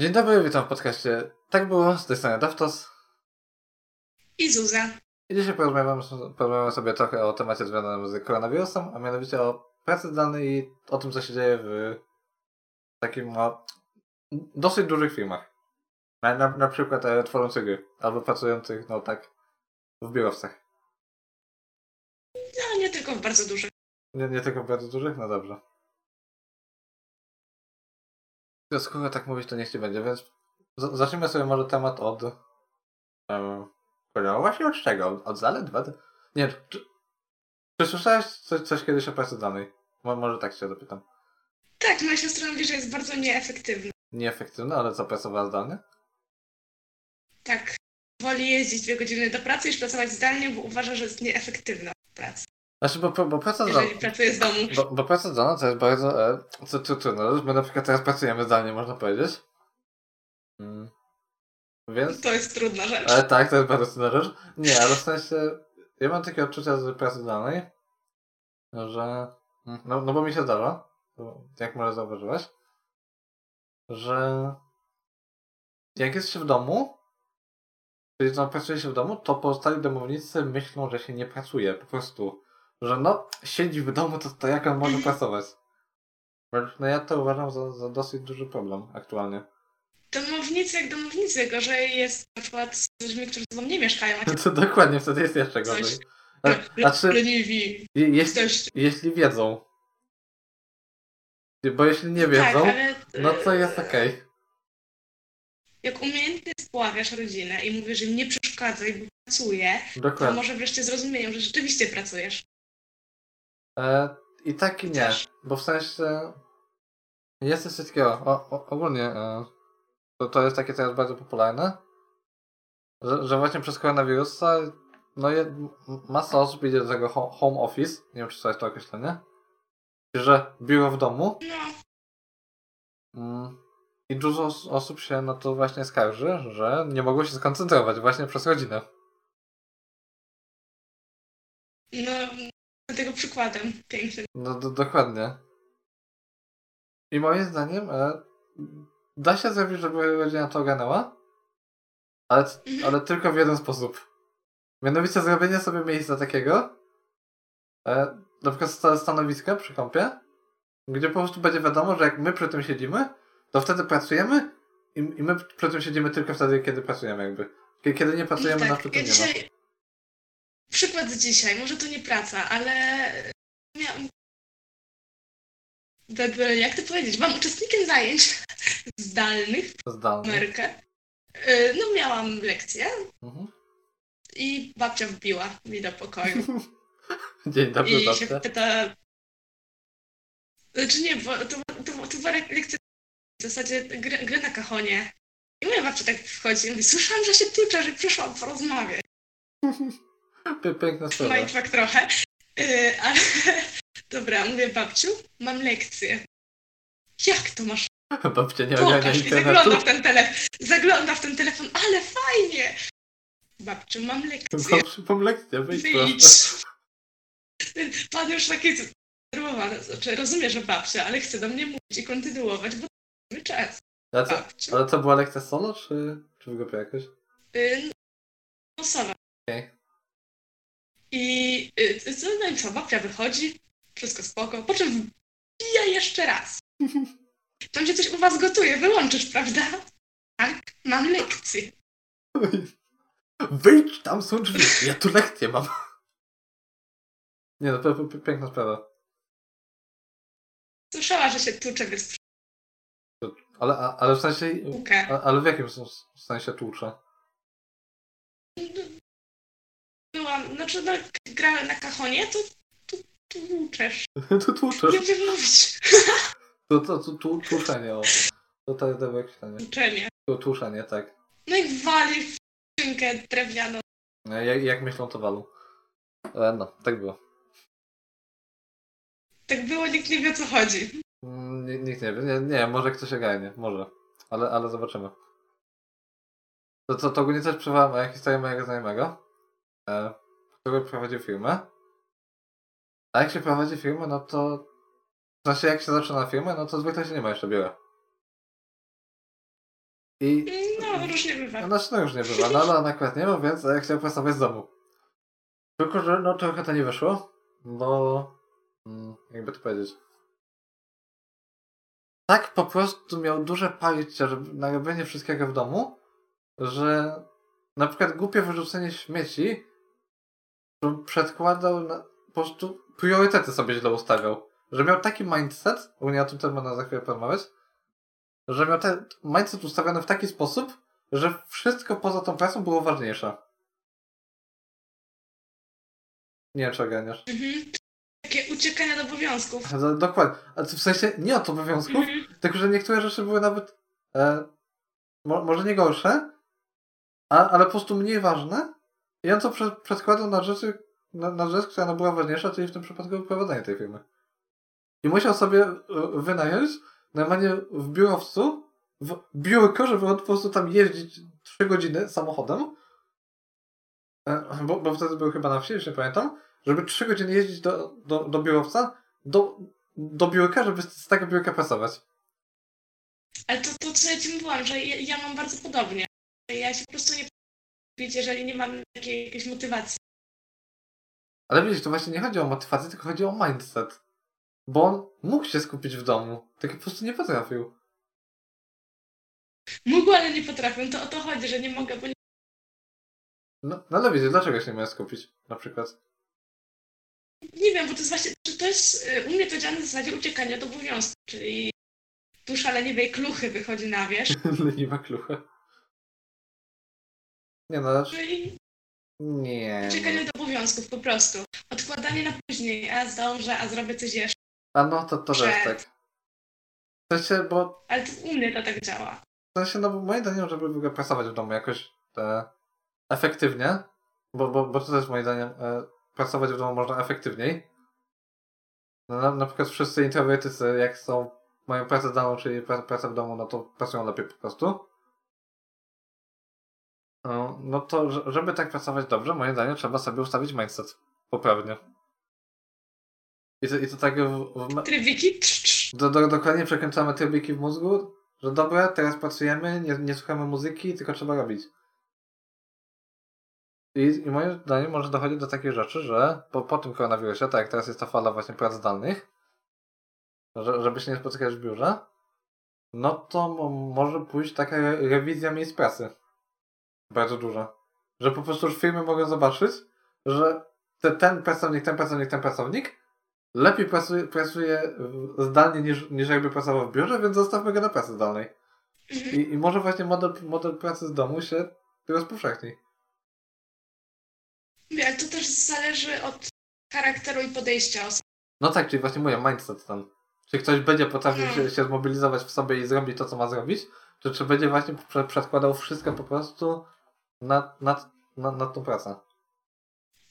Dzień dobry, witam w podcaście. Tak było, z tej strony Daftos. I Zuza. I dzisiaj porozmawiamy, porozmawiamy sobie trochę o temacie związanym z koronawirusem, a mianowicie o pracy zdalnej i o tym, co się dzieje w takim no, dosyć dużych firmach. Na, na, na przykład e, tworzących gry, albo pracujących, no tak, w biurowcach. No, nie tylko w bardzo dużych. Nie, nie tylko w bardzo dużych? No dobrze. To skoro tak mówić, to niech ci będzie, więc zacznijmy sobie może temat od... Um, właśnie od czego? Od, od zalet? Wad? Nie, czy, czy słyszałeś coś, coś kiedyś o pracy zdalnej? Mo, może tak się zapytam. Tak, moja siostra mówi, że jest bardzo nieefektywna. Nieefektywne, ale co, pracowała zdalnie? Tak. Woli jeździć dwie godziny do pracy niż pracować zdalnie, bo uważa, że jest nieefektywna w pracy. Znaczy, bo, bo, bo praca zdalna... Jeżeli pracuje z domu. Bo, bo praca zdalna to jest bardzo... E, co tu trudno, my na przykład teraz pracujemy zdalnie, można powiedzieć. Mm. Więc... To jest trudna rzecz. Ale tak, to jest bardzo trudna rzecz. Nie, ale w sensie, ja mam takie odczucia z pracy zdalnej, że, no, no bo mi się zdarza, jak może zauważyłeś, że jak jest się w domu, czyli no, pracuje się w domu, to pozostali domownicy myślą, że się nie pracuje, po prostu, że no, siedzi w domu, to, to jak on może pracować? No ja to uważam za, za dosyć duży problem aktualnie. Domownicy jak domownicy. Gorzej jest na przykład z ludźmi, którzy ze mną nie mieszkają. A To dokładnie, wtedy jest jeszcze Coś. gorzej. A- Znaczy, leniwi. jeśli, jeśli wiedzą. Bo jeśli nie Tak, wiedzą, ale no to jest okej. jak umiejętnie spławiasz rodzinę i mówisz, że im nie przeszkadzaj, bo pracuję, to Dokładnie. może wreszcie zrozumieją, że rzeczywiście pracujesz. E, I tak i nie. Bo w sensie jest coś takiego. O, o, ogólnie e, to, to jest takie teraz bardzo popularne. Że, że właśnie przez koronawirusa no je, masa osób idzie do tego ho- home office. Nie wiem, czy to jest to określenie. Że biuro w domu. Mm. I dużo os- osób się na to właśnie skarży, że nie mogą się skoncentrować właśnie przez rodzinę. no, tego przykładem pięknym. No do, dokładnie. I moim zdaniem e, da się zrobić, żeby rodzina to ogarnęła, ale, Mhm. ale tylko w jeden sposób. Mianowicie zrobienie sobie miejsca takiego, e, na przykład sta- stanowiska przy kąpie, gdzie po prostu będzie wiadomo, że jak my przy tym siedzimy, to wtedy pracujemy i, i my przy tym siedzimy tylko wtedy, kiedy pracujemy jakby. Kie- Kiedy nie pracujemy, No na tak, przy tym ja dzisiaj... Przykład z dzisiaj, może to nie praca, ale miałam... Jak to powiedzieć? Byłam uczestnikiem zajęć zdalnych w Zdalnie. Amerykę. Y, No miałam lekcję Mhm. i babcia wbiła mi do pokoju Dzień dobry, i się babcia. pyta... Znaczy nie, bo to, to, to była lekcja w zasadzie gry, gry na kachonie. I moja babcia tak wchodzi i mówi, słyszałam, że się tucze, że przyszłam porozmawiać. Pie- Piękna sprawa. Mindfuck trochę. Yy, ale dobra, mówię babciu, mam lekcję. Jak to masz? Babcia nie ogarnia internetu. zagląda w ten telefon. Zagląda w ten telefon, ale fajnie! Babciu, mam lekcję. Mam, mam lekcję, wyjdź. Pan już taki zdenerwowany. Znaczy, rozumie, że babcia, ale chce do mnie mówić i kontynuować, bo mamy czas. Ale co, Babciu. ale co była lekcja solo, czy, czy w grupie jakoś? Yy, no, sowa. Okej. I yy, co, no i co, babcia wychodzi, wszystko spoko, po czym wbija jeszcze raz. Tam się coś u was gotuje, wyłączysz, prawda? Tak, mam lekcję. Wyjdź, tam są drzwi. Ja tu lekcję mam. Nie no, pi- piękna sprawa. Słyszała, że się tłucze, więc Ale, ale w sensie... a- Ale w jakim sensie tłucze? Byłam, znaczy no, grałem na kachonie, to tu tłuczesz. Tu tłuczesz. Nie wiem mówić. To, to, to, tu, tłuczenie, o. To to jest dobre określenie. Tłuczenie. Tu, tłuczenie, tak. No i wali w skrzynkę drewnianą. E, Jak, jak myślą, to walą. E, No, tak było. Tak było, nikt nie wie o co chodzi. Mm, Nikt, nikt nie wie. Nie, nie, może ktoś ogarnie, może. Ale, ale zobaczymy. To, to, to ogólnie też przywołam historię mojego znajomego, który prowadził firmę. A jak się prowadzi firmę, no to... W sensie jak się zaczyna firmę, no to zwykle się nie ma jeszcze biura. I No, różnie bywa. no, no już nie bywa, no ale on akurat nie ma, więc ja chciał pracować z domu. Tylko, że no trochę to nie wyszło, bo mm, jakby to powiedzieć. Tak po prostu miał duże parcie, na robienie wszystkiego w domu, że na przykład głupie wyrzucenie śmieci przedkładał na, po prostu priorytety sobie źle ustawiał. Że miał taki mindset, ogólnie o tym też będę za chwilę porozmawiać, że miał ten mindset ustawiony w taki sposób, że wszystko poza tą pracą było ważniejsze. Nie wiem, czy ogarniasz. Mhm. Takie uciekanie od obowiązków. Dokładnie. Ale w sensie nie od obowiązków, Mhm. tylko że niektóre rzeczy były nawet e, mo, może nie gorsze, a, ale po prostu mniej ważne. I on to prze, na rzeczy, na, na rzecz, która była ważniejsza, czyli w tym przypadku prowadzenie tej firmy. I musiał sobie e, wynająć normalnie w biurowcu w biurko, żeby on po prostu tam jeździć 3 godziny samochodem. E, Bo, bo wtedy był chyba na wsi, już nie pamiętam. Żeby 3 godziny jeździć do, do, do biurowca, do, do biurka, żeby z tego biurka pracować. Ale to, to co ja ci mówiłam, że ja, ja mam bardzo podobnie. Ja się po prostu nie jeżeli nie mam takiej jakiejś motywacji. Ale widzisz, to właśnie nie chodzi o motywację, tylko chodzi o mindset. Bo on mógł się skupić w domu, tylko po prostu nie potrafił. Mógł, ale nie potrafię. To o to chodzi, że nie mogę, bo nie... No, no ale widzisz, dlaczego się nie miałeś skupić, na przykład? nie wiem, bo to jest właśnie, to jest, y, u mnie to działa na zasadzie uciekania od obowiązków, czyli dusza leniwej kluchy wychodzi na wierzch. Leniwa klucha. Nie no, No nie. uciekanie od obowiązków po prostu. Odkładanie na później, a zdążę, a zrobię coś jeszcze. A no, to, to też tak. W sensie, bo, Ale to u mnie to tak działa. w sensie, no bo moim zdaniem, żeby w ogóle pracować w domu jakoś e, efektywnie, bo, bo, bo to też moim zdaniem e, pracować w domu można efektywniej. No, na, na przykład wszyscy introwertycy, jak są, mają pracę zdalną, czyli pra- pracę w domu, no to pracują lepiej po prostu. No, no to, że- żeby tak pracować dobrze, moim zdaniem trzeba sobie ustawić mindset poprawnie. I to, i to tak w, w, Trybiki? Do, do, dokładnie przekręcamy trybiki w mózgu, że dobra, teraz pracujemy, nie, nie słuchamy muzyki, tylko trzeba robić. I, I moim zdaniem może dochodzić do takiej rzeczy, że po, po tym koronawirusie, tak jak teraz jest ta fala właśnie prac zdalnych, że, żeby się nie spotykać w biurze, no to mo- może pójść taka re- rewizja miejsc pracy. Bardzo duża. Że po prostu już firmy mogą zobaczyć, że te, ten pracownik, ten pracownik, ten pracownik lepiej pracuje, pracuje zdalnie niż, niż jakby pracował w biurze, więc zostawmy go na pracy zdalnej. I, i może właśnie model, model pracy z domu się rozpowszechni. Ale to też zależy od charakteru i podejścia osoby. No tak, czyli właśnie mówię, mindset ten. Czy ktoś będzie potrafił Mhm. się, się zmobilizować w sobie i zrobić to, co ma zrobić, czy, czy będzie właśnie prze, przedkładał wszystko po prostu na, na, na, na tą pracę.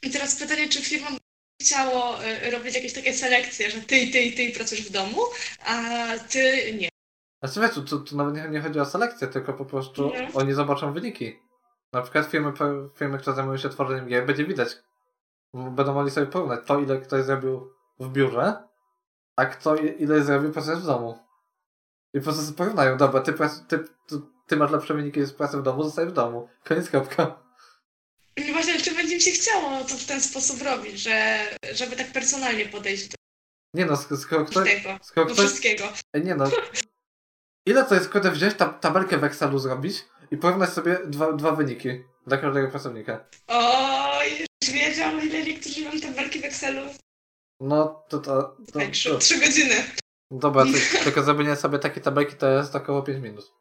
I teraz pytanie, czy firma chciało y, robić jakieś takie selekcje, że ty i ty i ty pracujesz w domu, a ty nie. Znaczy wiesz, tu, tu, nawet nie, nie chodzi o selekcję, tylko po prostu Nie. oni zobaczą wyniki. Na przykład firmy, firmy, które zajmują się tworzeniem gier, będzie widać. Będą mogli sobie porównać to, ile ktoś zrobił w biurze, a kto ile zrobił pracując w domu. I po prostu porównają, dobra, ty, ty, ty, ty masz lepsze wyniki z pracy w domu, zostaj w domu. Koniec kropka. I właśnie, czy będzie mi się chciało to w ten sposób robić, że, żeby tak personalnie podejść do Nie no, sk- skoro ktoś... tego, Skoro do ktoś wszystkiego. Nie no. Ile to jest kurde wziąć ta, tabelkę w Excelu zrobić i porównać sobie dwa, dwa wyniki dla każdego pracownika? Oj, już wiedział, ile niektórzy mam tabelki w Excelu. No to to. to, trzy, to. trzy godziny. Dobra, to, tylko zrobienie sobie takiej tabelki to jest około 5 minut.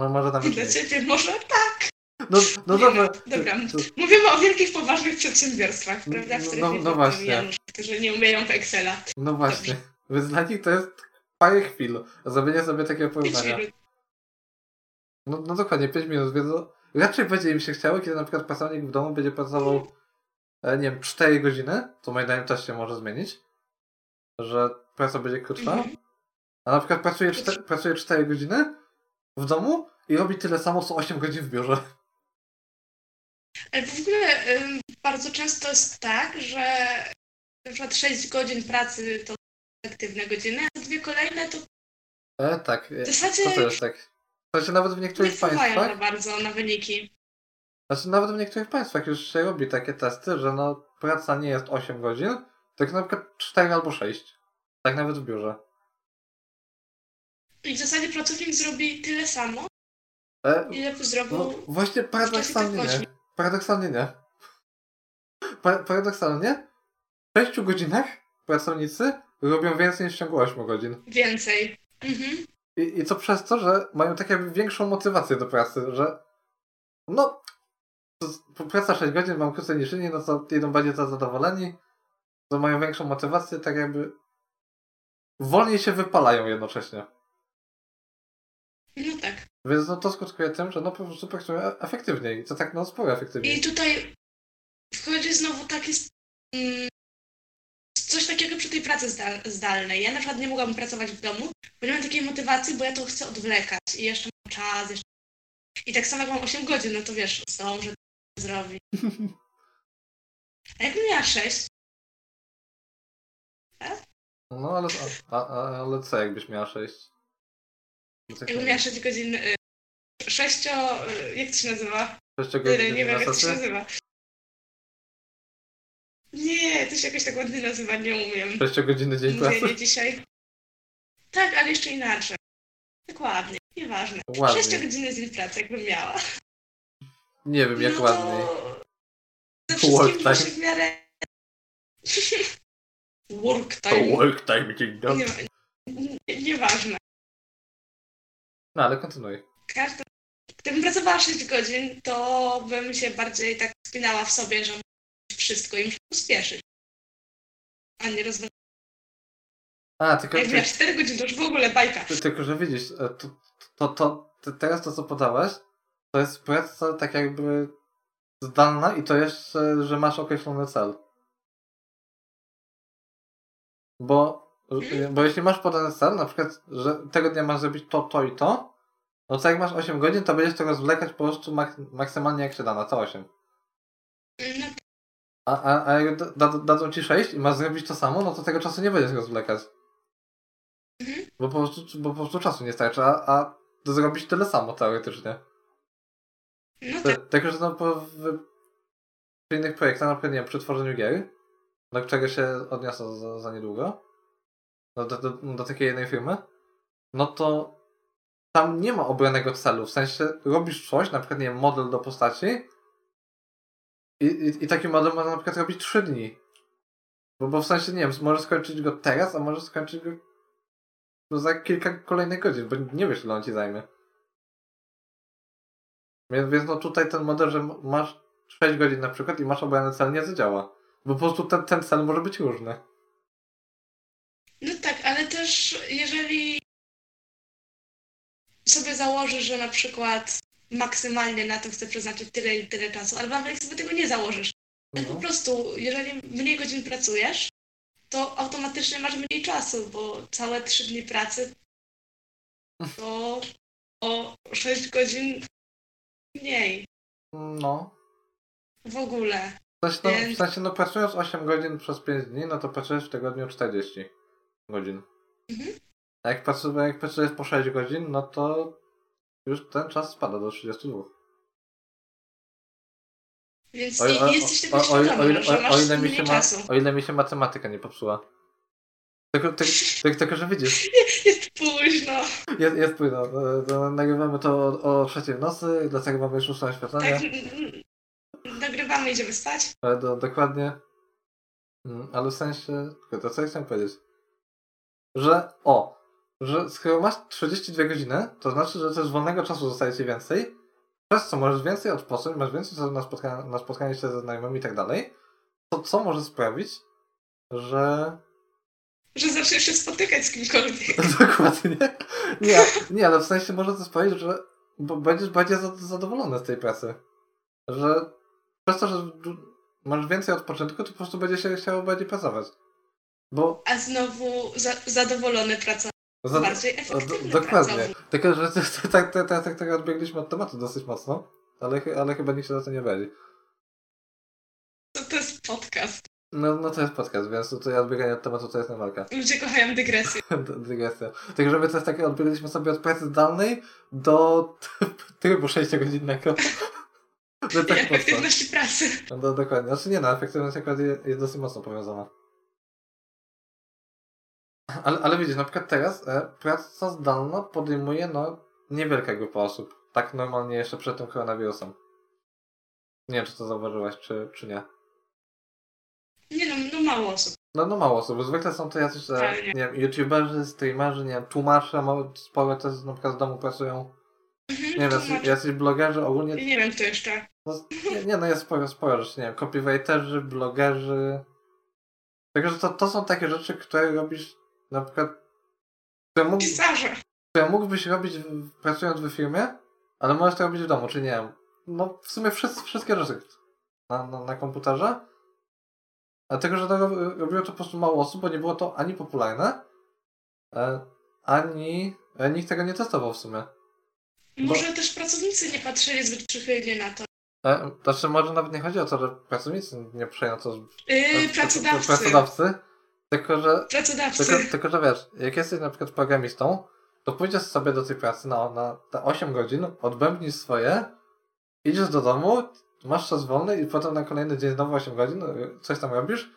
No może Dla mniej. ciebie może tak. No, no dobra. dobra. Mówimy o wielkich, poważnych przedsiębiorstwach, prawda? W No, no, no Janusz, właśnie. którzy nie umieją w Excela. no właśnie. Nich to jest parę chwil. Zrobienie sobie takiego porównania. No, no dokładnie, 5 minut, więc no, raczej będzie im się chciało, kiedy na przykład pracownik w domu będzie pracował, e, nie wiem, 4 godziny, to moim zdaniem też się może zmienić, że praca będzie krótsza, Mhm. a na przykład pracuje 4, pracuje 4 godziny w domu i robi tyle samo, co 8 godzin w biurze. Ale w ogóle bardzo często jest tak, że na przykład 6 godzin pracy to efektywne godziny, a dwie kolejne to E, tak. e, W zasadzie to jest tak? W nawet w nie niektórych za państwach, bardzo na wyniki. znaczy nawet w niektórych państwach już się robi takie testy, że no praca nie jest 8 godzin, tylko na przykład 4 albo 6. Tak nawet w biurze. I w zasadzie pracownik zrobi tyle samo, E, ile by zrobił... no właśnie paradoksalnie nie. Paradoksalnie nie. Pa paradoksalnie w 6 godzinach pracownicy robią więcej niż w ciągu 8 godzin. Więcej. Mhm. I, I to przez to, że mają tak jakby większą motywację do pracy, że no praca 6 godzin, mam krócej niż inni, no to idą bardziej za zadowoleni, to mają większą motywację, tak jakby wolniej się wypalają jednocześnie. No tak. Więc no to skutkuje tym, że no po prostu pracują efektywniej, to tak no sporo efektywniej. I tutaj wchodzi znowu taki... mm, Coś takiego przy tej pracy zdal- zdalnej. Ja na przykład nie mogłam pracować w domu, bo nie mam takiej motywacji, bo ja to chcę odwlekać i jeszcze mam czas. Jeszcze... I tak samo jak mam 8 godzin, no to wiesz, zdążę to zrobić. A jakbym miała 6, No ale, a, a, ale co jakbyś miała 6? Tak jakbym miała 6 godzin, 6, jak to się nazywa? 6 Tyle, godzin nie wiem jak to się nazywa. Nie, to się jakoś tak ładnie nazywa, nie umiem. 6 godziny dzień pracy? Mówienie dzisiaj. Tak, ale jeszcze inaczej. Dokładnie, nieważne. Ładnie. 6 godziny dzień pracy, jakbym miała. Nie wiem jak no ładniej. To ze Work wszystkim time. się w miarę... Work To time. work time dzień dobry. Nie, nie, nieważne. No ale kontynuuj. Każdy... Gdybym pracowała 6 godzin, to bym się bardziej tak spinała w sobie, że wszystko i muszę pospieszyć. A nie rozwiązać. A, tylko, Jak ty, miała 4 godziny, to już w ogóle bajka. ty, tylko że widzisz, e, to, to, to, to teraz to co podałaś, to jest praca tak jakby zdalna i to jeszcze, że masz określony cel. Bo. Bo jeśli masz podany cel, na przykład, że tego dnia masz zrobić to, to i to, no to jak masz 8 godzin, to będziesz to rozwlekać po prostu mak maksymalnie jak się da, na to 8. No, A, a, a jak da, da, dadzą ci 6 i masz zrobić to samo, no to tego czasu nie będziesz rozwlekać. Mhm. Bo po prostu, bo po prostu czasu nie starczy, a, a zrobić tyle samo teoretycznie. no tak. Tylko, że no, po, w, innych projektach, na przykład nie wiem, przy tworzeniu gier, do czego się odniosę za, za niedługo, do, do, do, do takiej jednej firmy, no to tam nie ma obranego celu, w sensie robisz coś, na przykład nie wiem, model do postaci i, i, i taki model można na przykład robić 3 dni. Bo, bo w sensie, nie wiem, możesz skończyć go teraz, a możesz skończyć go no, za kilka kolejnych godzin, bo nie wiesz, ile on ci zajmie. Więc, więc no tutaj ten model, że masz 6 godzin na przykład i masz obrany cel, nie zadziała. Bo po prostu ten, ten cel może być różny. Też jeżeli sobie założysz, że na przykład maksymalnie na to chcę przeznaczyć tyle i tyle czasu, ale nawet sobie tego nie założysz, tak po No. prostu, jeżeli mniej godzin pracujesz, to automatycznie masz mniej czasu, bo całe trzy dni pracy to o 6 godzin mniej no. w ogóle. W sensie, no, w sensie, no pracując 8 godzin przez 5 dni, no to pracujesz w tygodniu 40 godzin. Mhm. A jak, pracu, jak pracujesz po 6 godzin, no to już ten czas spada do 32. Więc O, nie, jesteś tego świadomy, o, że o, masz o, ile mi się ma, czasu. o ile mi się matematyka nie popsuła. Tylko, tylko, tylko, tylko że widzisz, Jest późno. jest, jest późno. e, Nagrywamy to o, o trzeciej w nocy, dlatego mamy już ósme oświetlenie. Tak, nagrywamy, idziemy spać. Ale do, dokładnie. Mm, Ale w sensie. To co ja chciałem powiedzieć? Że o, że skoro masz 32 godziny, to znaczy, że też wolnego czasu zostaje ci więcej, przez co możesz więcej odpocząć, masz więcej czasu na spotkanie, na spotkanie się ze znajomymi i tak dalej, to co może sprawić, że. Że zaczniesz się spotykać z kimkolwiek. Dokładnie. Nie, nie, ale w sensie może to sprawić, że będziesz bardziej za- zadowolony z tej pracy. Że przez to, że masz więcej odpoczynku, to po prostu będzie się chciało bardziej pracować. Bo A znowu za, zadowolony pracownik, za, bardziej efektywny do, dokładnie. pracownik. Tylko, że tak, tak, tak, tak, tak odbiegliśmy od tematu dosyć mocno, ale, ale chyba nikt się za to nie będzie. To, to jest podcast. No, no to jest podcast, więc tutaj odbieganie od tematu to jest normalka. Ludzie kochają dygresję. Dygresja. Także my to jest takie, odbiegliśmy sobie od pracy zdalnej do trybu 6-godzinnego. No tak efektywności pracy. No, do, dokładnie. Znaczy nie no, efektywność akurat jest dosyć mocno powiązana. Ale, ale widzisz, na przykład teraz e, praca zdalna podejmuje no niewielka grupa osób. Tak normalnie jeszcze przed tym koronawirusem. Nie wiem, czy to zauważyłaś, czy, czy nie. Nie no, no mało osób. No, no mało osób. Zwykle są to jacyś, e, Ale nie nie. wiem, youtuberzy, streamerzy, nie wiem, tłumacze, sporo też na przykład z domu pracują. Mhm, Nie wiem, jacyś, jacyś blogerzy ogólnie. Nie wiem kto jeszcze. No, nie, nie, no jest sporo, sporo rzeczy, nie wiem, copywriterzy, blogerzy. Także to, to są takie rzeczy, które robisz na przykład, które, mógł, Pisarze. które mógłbyś robić pracując w firmie, ale możesz to robić w domu, czy nie wiem. No w sumie wszyscy, wszystkie rzeczy na, na, na komputerze. Dlatego, że to rob- robiło to po prostu mało osób, bo nie było to ani popularne, e, ani e, nikt tego nie testował w sumie. Może też pracownicy nie patrzyli zbyt przychylnie na to. E, Znaczy, może nawet nie chodzi o to, że pracownicy nie przyjęją to. Yy, pracodawcy. Pracodawcy. Tylko, że, Pracodawcy. tylko, tylko, że wiesz, jak jesteś na przykład programistą, to pójdziesz sobie do tej pracy na, na te 8 godzin, odbębnisz swoje, idziesz do domu, masz czas wolny i potem na kolejny dzień znowu 8 godzin, coś tam robisz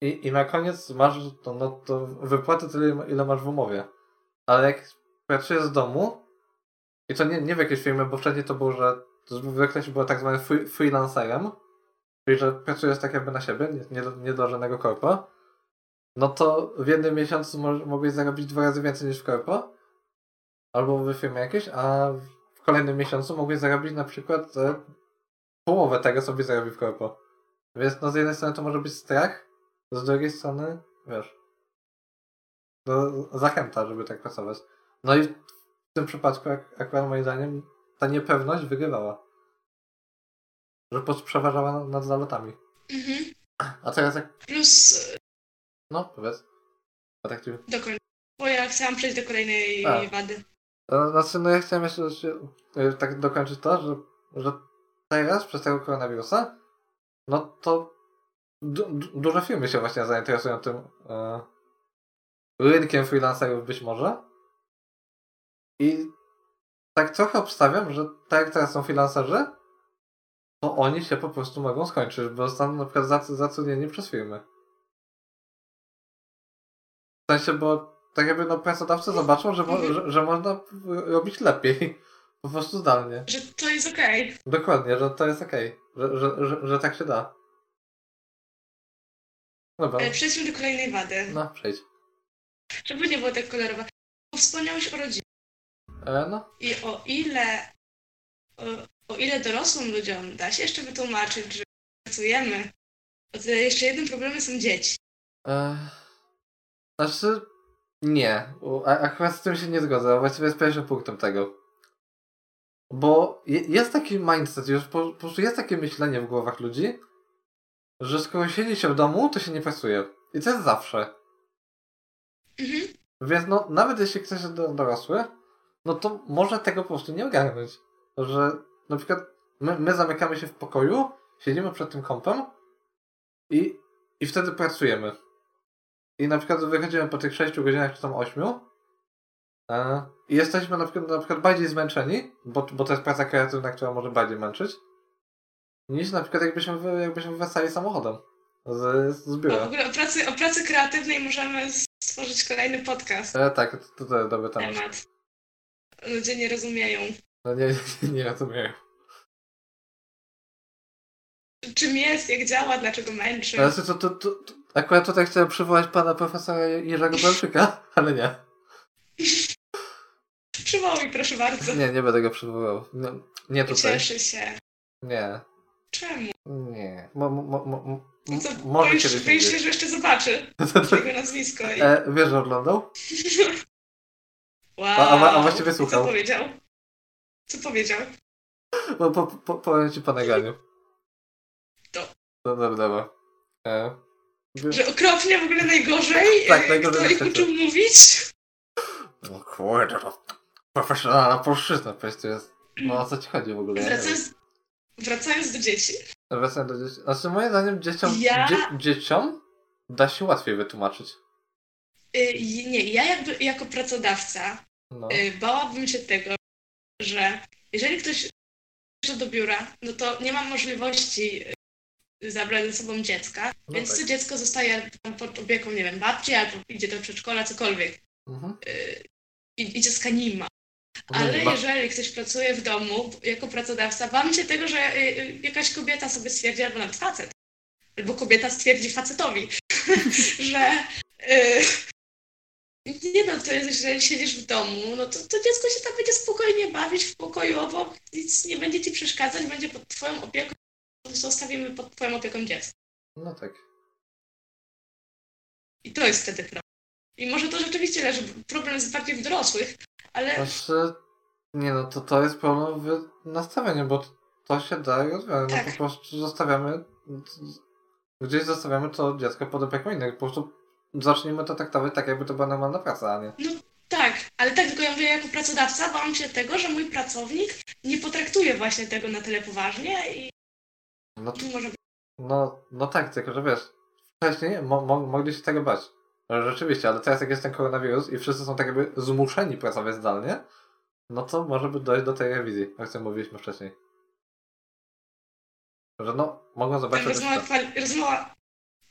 i, i na koniec masz to, no, to wypłatę tyle, ile masz w umowie. Ale jak pracujesz z domu, i to nie, nie w jakiejś firmie, bo wcześniej to było, że zwykle się było tak zwanym free, freelancerem, czyli że pracujesz tak jakby na siebie, nie, nie, do- nie do żadnego korpo, no to w jednym miesiącu mo- mogłeś zarobić dwa razy więcej niż w korpo, albo w firmie jakiejś, a w kolejnym miesiącu mogłeś zarobić na przykład e, połowę tego, co byś zarobił w korpo. Więc no z jednej strony to może być strach, z drugiej strony, wiesz, no, zachęta, żeby tak pracować. No i w tym przypadku, ak- akurat moim zdaniem, ta niepewność wygrywała. Że przeważała nad, nad zalotami. Mhm. A teraz jak... Plus No, powiedz. A tak ci... do końca. Bo ja chciałam przejść do kolejnej A. wady. E, Znaczy, no ja chciałem jeszcze się, e, tak dokończyć to, że, że teraz przez tego koronawirusa, no to du du duże firmy się właśnie zainteresują tym e, rynkiem freelancerów być może. I tak trochę obstawiam, że tak jak teraz są freelancerzy, to oni się po prostu mogą skończyć, bo zostaną na przykład zatrudnieni przez firmy. W sensie, bo tak jakby no pracodawcy zobaczą, że, mo- że, że można robić lepiej. Po prostu zdalnie. Że to jest okej. Dokładnie, że to jest okej. Że, że, że, że tak się da. Dobra, Okay. Przejdźmy do kolejnej wady. no przejdź. Żeby nie było tak kolorowe. Wspomniałeś o rodzinie. E, no. I o ile o, o ile dorosłym ludziom da się jeszcze wytłumaczyć, że pracujemy, o tyle jeszcze jednym problemem są dzieci. E, znaczy, nie. A, akurat z tym się nie zgodzę, a właściwie jest pierwszym punktem tego. Bo je, jest taki mindset, już po, po prostu jest takie myślenie w głowach ludzi, że skoro siedzi się w domu, to się nie pracuje. I to jest zawsze. Mhm. Więc no, nawet jeśli ktoś jest do- dorosły, no to może tego po prostu nie ogarnąć. Że na przykład my, my zamykamy się w pokoju, siedzimy przed tym kompem i, i wtedy pracujemy. I na przykład wychodzimy po tych 6 godzinach czy tam 8 e, i jesteśmy na przykład, na przykład bardziej zmęczeni, bo, bo to jest praca kreatywna, która może bardziej męczyć, niż na przykład jakbyśmy, jakbyśmy wracali samochodem z, z O, w biura. ogóle o pracy, o pracy kreatywnej możemy stworzyć kolejny podcast. E, tak, to, to dobry temat. Temat. Ludzie nie rozumieją. No nie, nie, nie rozumiem. Czym jest, jak działa, dlaczego męczy. Ale to, to, to, to, akurat tutaj chciałem przywołać pana profesora Jerzego Belczyka, ale nie. Przywołuj, proszę bardzo. Nie, nie będę go przywoływał. Nie, nie tutaj. Cieszy się. Nie. Czemu? Nie. Mo, mo, mo, No to może boisz, kiedyś boisz się, że jeszcze zobaczy jego nazwisko. I... E, wiesz, że oglądał? Wow. a- a- a właściwie I słuchał. Co powiedział? Co powiedział? Bo po, po, powiem ci po nagraniu. To. No dobra, dobra. E, Że okropnie, w ogóle najgorzej? Tak, e, najgorzej Kto ich uczył mówić? no kurde, to profesjonalna polszczyzna, przecież to jest... No o co ci chodzi w ogóle? Wracając, wracając do dzieci. Wracając do dzieci. Znaczy moim zdaniem dzieciom, Ja- dzie, dzieciom da się łatwiej wytłumaczyć. Y, nie, ja jakby jako pracodawca No. y, bałabym się tego, że jeżeli ktoś przyjeżdża do biura, no to nie ma możliwości zabrać ze sobą dziecka, No więc tak. to dziecko zostaje pod opieką, nie wiem, babci, albo idzie do przedszkola, cokolwiek. Mhm. I, i dziecka nie ma. Ale jeżeli ktoś pracuje w domu jako pracodawca, bałam się tego, że y, y, jakaś kobieta sobie stwierdzi, albo nawet facet, albo kobieta stwierdzi facetowi, że y, nie no, to jest, jeżeli siedzisz w domu, no to, to dziecko się tam będzie spokojnie bawić w pokoju obok, nic nie będzie ci przeszkadzać, będzie pod twoją opieką, zostawimy pod twoją opieką dziecko. No tak. I to jest wtedy problem. I może to rzeczywiście leży, problem jest bardziej w dorosłych, ale Znaczy, nie no, to, to jest problem w nastawieniu, bo to się da rozwiązać. No Tak. po prostu zostawiamy, gdzieś zostawiamy to dziecko pod opieką innych. Po prostu zacznijmy to traktować tak, jakby to była normalna praca, a nie. Tak, ale tak tylko ja mówię jako pracodawca, bałam się tego, że mój pracownik nie potraktuje właśnie tego na tyle poważnie i No, może no, no tak, tylko że wiesz, wcześniej mo, mo, mogli się tego bać. No, Rzeczywiście, ale teraz jak jest ten koronawirus i wszyscy są tak jakby zmuszeni pracować zdalnie, no to może by dojść do tej rewizji, o której mówiliśmy wcześniej. Że no, mogą zobaczyć... rozmowa, kwali- rozmowa,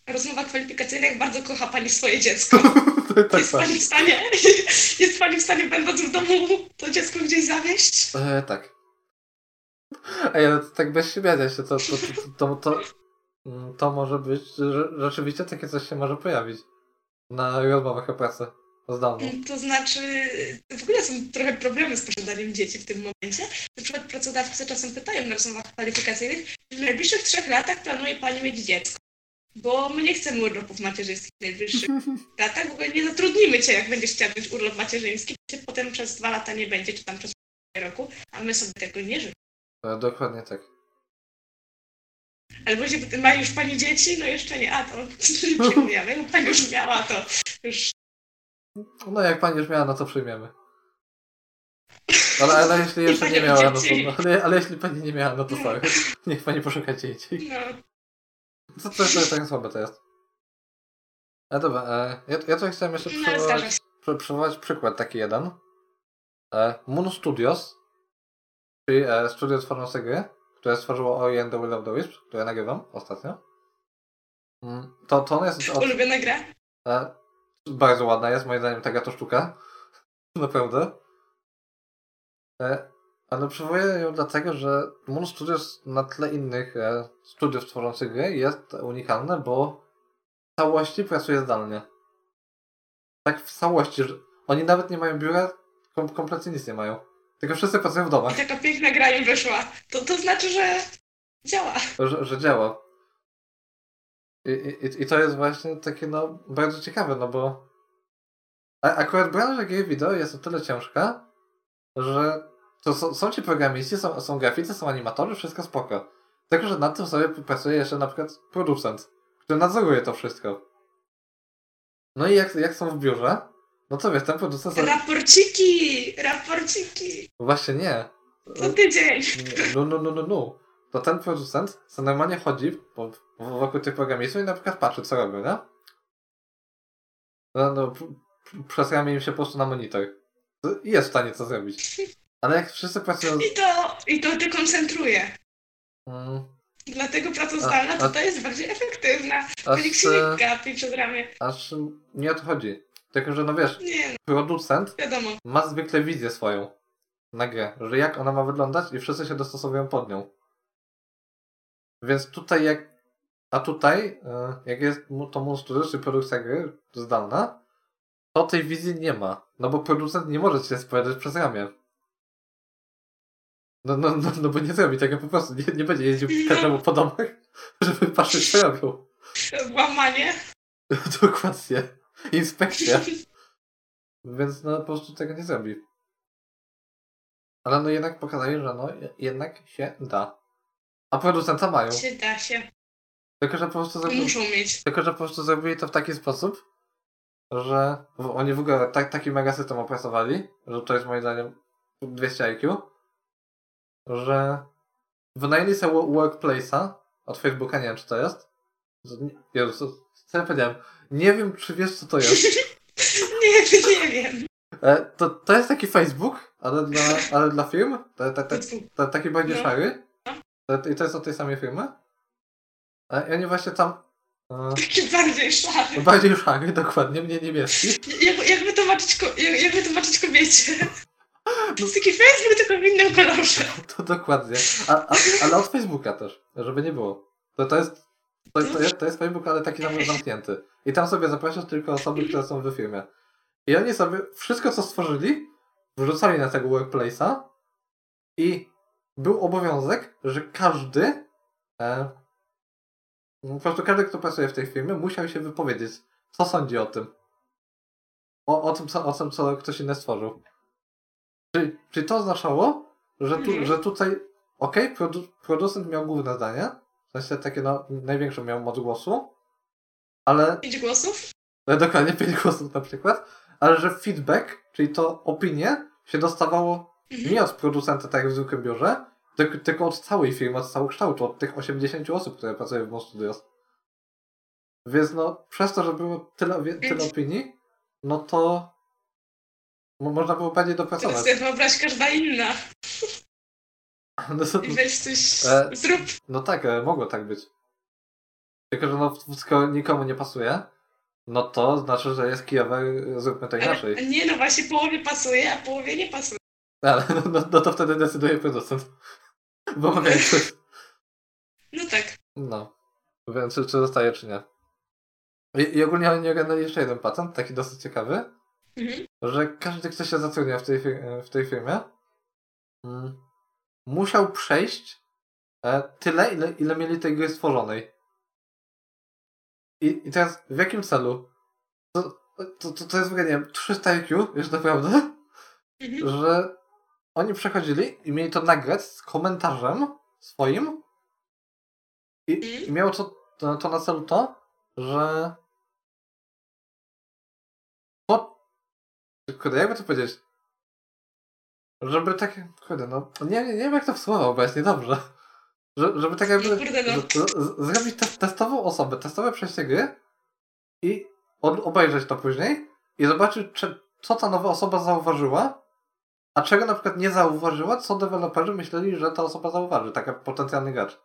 rozmowa kwalifikacyjna, jak bardzo kocha Pani swoje dziecko. tak, Jest tak. Pani w stanie, jest Pani w stanie będąc w domu to dziecko gdzieś zawieźć? E, tak. Ej, ale to tak bez śmiania się, to, to, to, to, mm, może być, rzeczywiście takie coś się może pojawić na rozmowach o pracy zdalną. To znaczy, w ogóle są trochę problemy z posiadaniem dzieci w tym momencie. Na przykład pracodawcy czasem pytają na rozmowach kwalifikacyjnych, czy w najbliższych trzech latach planuje Pani mieć dziecko? Bo my nie chcemy urlopów macierzyńskich w najbliższych latach, w ogóle nie zatrudnimy Cię, jak będziesz chciała mieć urlop macierzyński, Cię potem przez dwa lata nie będzie, czy tam przez pół roku, a my sobie tego nie życzymy. E, dokładnie tak. Albo się ma już Pani dzieci? No jeszcze nie, a to przyjmujemy. Jak Pani już miała, to już No jak pani już miała, no to przyjmiemy. Ale, ale jeśli jeszcze nie miała, no to, no, ale, ale jeśli pani nie miała, no to sorry. Niech pani poszuka dzieci. no, Co to, to jest tak słabe to jest. A dobra, e, ja, ja tutaj chciałem jeszcze No, przywołać, przy, przywołać przykład taki jeden. E, Moon Studios, czyli e, studio tworzące gry, które stworzyło Ori and the Will of the Wisps, które nagrywam ostatnio. Mm, To, to on jest od, ulubiona gra? E, bardzo ładna jest, moim zdaniem, taka to sztuka. Naprawdę. E, ale przywołuję ją dlatego, że Moon Studios na tle innych e, studiów tworzących gry jest unikalne, bo w całości pracuje zdalnie. Tak w całości, oni nawet nie mają biura, kom kompletnie nic nie mają. Tylko wszyscy pracują w I domach, taka piękna gra im wyszła. To, to znaczy, że działa. że, że działa. I, i, I to jest właśnie takie no bardzo ciekawe, no bo a, akurat branża gier wideo jest o tyle ciężka, że to są, są ci programiści, są, są graficy, są animatorzy, wszystko spoko. Tylko, że nad tym sobie pracuje jeszcze na przykład producent, który nadzoruje to wszystko. No i jak, jak są w biurze, no to wiesz, ten producent... Sobie... Raporciki! Raporciki! Właśnie nie. Co tydzień! No, no, no, no, no. To ten producent co normalnie chodzi po, po, wokół tych programistów i na przykład patrzy, co robią, nie? No, no, p- p- przesuwamy im się po prostu na monitor. I jest w stanie to zrobić. Ale jak wszyscy pracują... I to, i to dekoncentruje. Mm, Dlatego praca zdalna a- to, to jest bardziej efektywna. aż, Nikt się e, nie gapi przed ramię. aż nie o to chodzi. Tylko, że no wiesz, Nie no, producent wiadomo. ma zwykle wizję swoją na grę, że jak ona ma wyglądać i wszyscy się dostosowują pod nią. Więc tutaj jak... A tutaj, e, jak jest to Moon Studios, czyli produkcja gry zdalna, to tej wizji nie ma. No bo producent nie może cię spowiadać przez ramię. No, no, no, no bo nie zrobi tego po prostu. Nie, nie będzie jeździł każdemu po domach, żeby patrzeć co robią. Łamanie. Dokładnie. Inspekcja. Więc no po prostu tego nie zrobi. Ale no jednak pokazali, że no je- jednak się da. A producenta mają. Się da się. Tylko, że po prostu zrobili, Muszą mieć. tylko, że po prostu zrobili to w taki sposób, że oni w ogóle tak, taki mega system opracowali, że to jest moim zdaniem 200 IQ, że wynajęli sobie wo- workplace'a od Facebooka, nie wiem czy to jest. Jezu, co ja powiedziałem? Nie wiem, czy wiesz co to jest. nie, nie wiem. E, to, to jest taki Facebook, ale dla, ale dla firm. To, to, to, to, taki bardziej No. szary. To, I to jest od tej samej firmy. E, I oni właśnie tam. E, Taki bardziej szary. bardziej szary, dokładnie, mnie niebieski. Jak, jak, wytłumaczyć, ko- jak, jak wytłumaczyć kobiecie? To jest taki Facebook, tylko w innym kolorze. To dokładnie. A, a, ale od Facebooka też, żeby nie było. To, to, jest, to, to, jest, to jest Facebook, ale taki tam zamknięty. I tam sobie zapraszasz tylko osoby, które są w firmie. I oni sobie wszystko, co stworzyli, wrzucali na tego workplace'a i był obowiązek, że każdy, e, po prostu każdy, kto pracuje w tej firmie, musiał się wypowiedzieć, co sądzi o tym. O, o, tym, co, o tym, co ktoś inny stworzył. Czyli, czyli to oznaczało, że, tu, Mhm. że tutaj, okej, produ, producent miał główne zdanie, w sensie takie no, największą miał moc głosu, ale Pięć głosów? no, dokładnie 5 głosów na przykład, ale że feedback, czyli to opinie, się dostawało Mhm. nie od producenta, tak jak w zwykłym biurze, tylko, od całej firmy, od całokształtu, od tych 80 osób, które pracują w Mon Studios. Więc no, przez to, że było tyle, tyle opinii, no to mo- można było bardziej dopracować. sobie wyobraź każda inna. No, to, I weź coś, E, zrób. no tak, e, mogło tak być. Tylko, że no, skoro nikomu nie pasuje, no to znaczy, że jest kijowe, e, zróbmy to inaczej. Ale, nie, no właśnie połowie pasuje, a połowie nie pasuje. Ale no, no, no to wtedy decyduje producent. Bo ma większość. No tak. No. Więc czy, czy zostaje, czy nie. I, I ogólnie oni oglądali jeszcze jeden patent, taki dosyć ciekawy, Mhm. że każdy, kto się zatrudnia w tej, w tej firmie, mm, musiał przejść e, tyle, ile, ile mieli tej gry stworzonej. I, I teraz w jakim celu? To, to, to, to jest w ogóle, nie wiem, 300 IQ, już naprawdę, Mhm. że oni przechodzili i mieli to nagrać z komentarzem swoim i, Mhm. i miało to, to, to na celu to, że to, kurde, jakby to powiedzieć, żeby takie, kurde, no, nie, nie, nie wiem jak to w słowa obecnie, dobrze. Że, żeby tak jakby No kurde, no. z, z, zrobić te, testową osobę, testowe przejście gry i od, obejrzeć to później i zobaczyć, czy, co ta nowa osoba zauważyła, a czego na przykład nie zauważyła, co deweloperzy myśleli, że ta osoba zauważy, taka potencjalny gracz.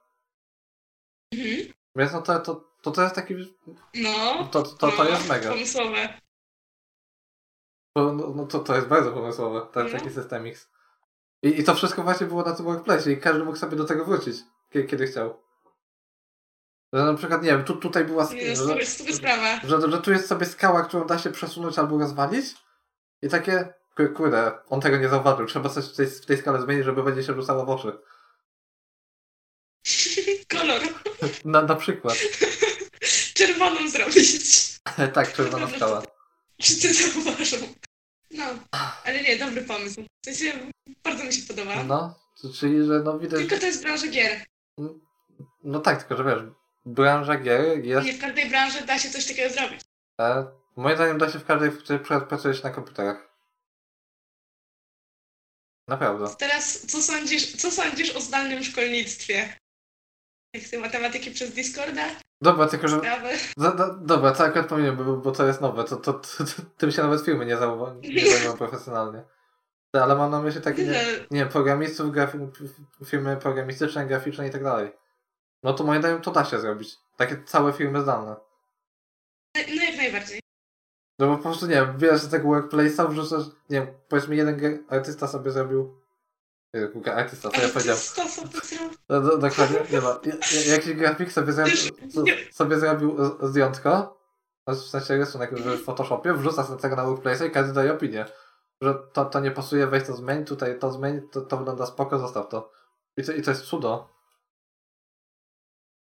Mhm. Więc no to, to, to, to jest taki, No. to, to, to no, jest mega. Pomysłowe. No, no to, to jest bardzo pomysłowe, ten No. taki system X. I, I to wszystko właśnie było na tym workplace i każdy mógł sobie do tego wrócić, kiedy, kiedy chciał. Że na przykład, nie wiem, tu, tutaj była... sk- Nie, no, że, sprawa. że, że tu jest sobie skała, którą da się przesunąć albo rozwalić i takie, ku- kurde, on tego nie zauważył, trzeba coś w tej, w tej skale zmienić, żeby będzie się rzucało w oczy. Kolor. Na, na przykład. Czerwoną zrobić. tak, czerwona skała. Wszyscy zauważą. No. Ale nie, dobry pomysł. W sensie bardzo mi się podoba. No, czyli, że no widać... Tylko to jest branża gier. No tak, tylko że wiesz, branża gier jest... Nie w każdej branży da się coś takiego zrobić. E, moim zdaniem da się w każdej, w której pra- pracujesz na komputerach. Naprawdę. Teraz co sądzisz, co sądzisz o zdalnym szkolnictwie? Jak te matematyki przez Discorda? Dobra, tylko że... Za, do, dobra, to akurat powinienem, bo, bo to jest nowe, to, to, to, to tym się nawet firmy nie, zauwa- nie zajmują profesjonalnie. No, Ale mam na myśli takie, nie, nie wiem, programistów, grafi- firmy programistyczne, graficzne i tak dalej. No to moim zdaniem to da się zrobić. Takie całe firmy zdalne. No jak najbardziej. No bo po prostu, nie wiem, bierzesz z tego workplace'a, wrzucasz, nie wiem, powiedzmy jeden artysta sobie zrobił... Jezu, ge- Artysta, co ja to powiedziałem? to, to. No, do, dokładnie, nie ma. Ja- ja- Jakiś grafik sobie Nie. sobie zrobił z- zdjątko, no, w sensie rysunek w Photoshopie, wrzuca sobie tego na workplace i każdy daje opinię, że to, to nie pasuje, weź to zmień, tutaj to zmień, to, to wygląda spoko, zostaw to. I to, i to jest cudo.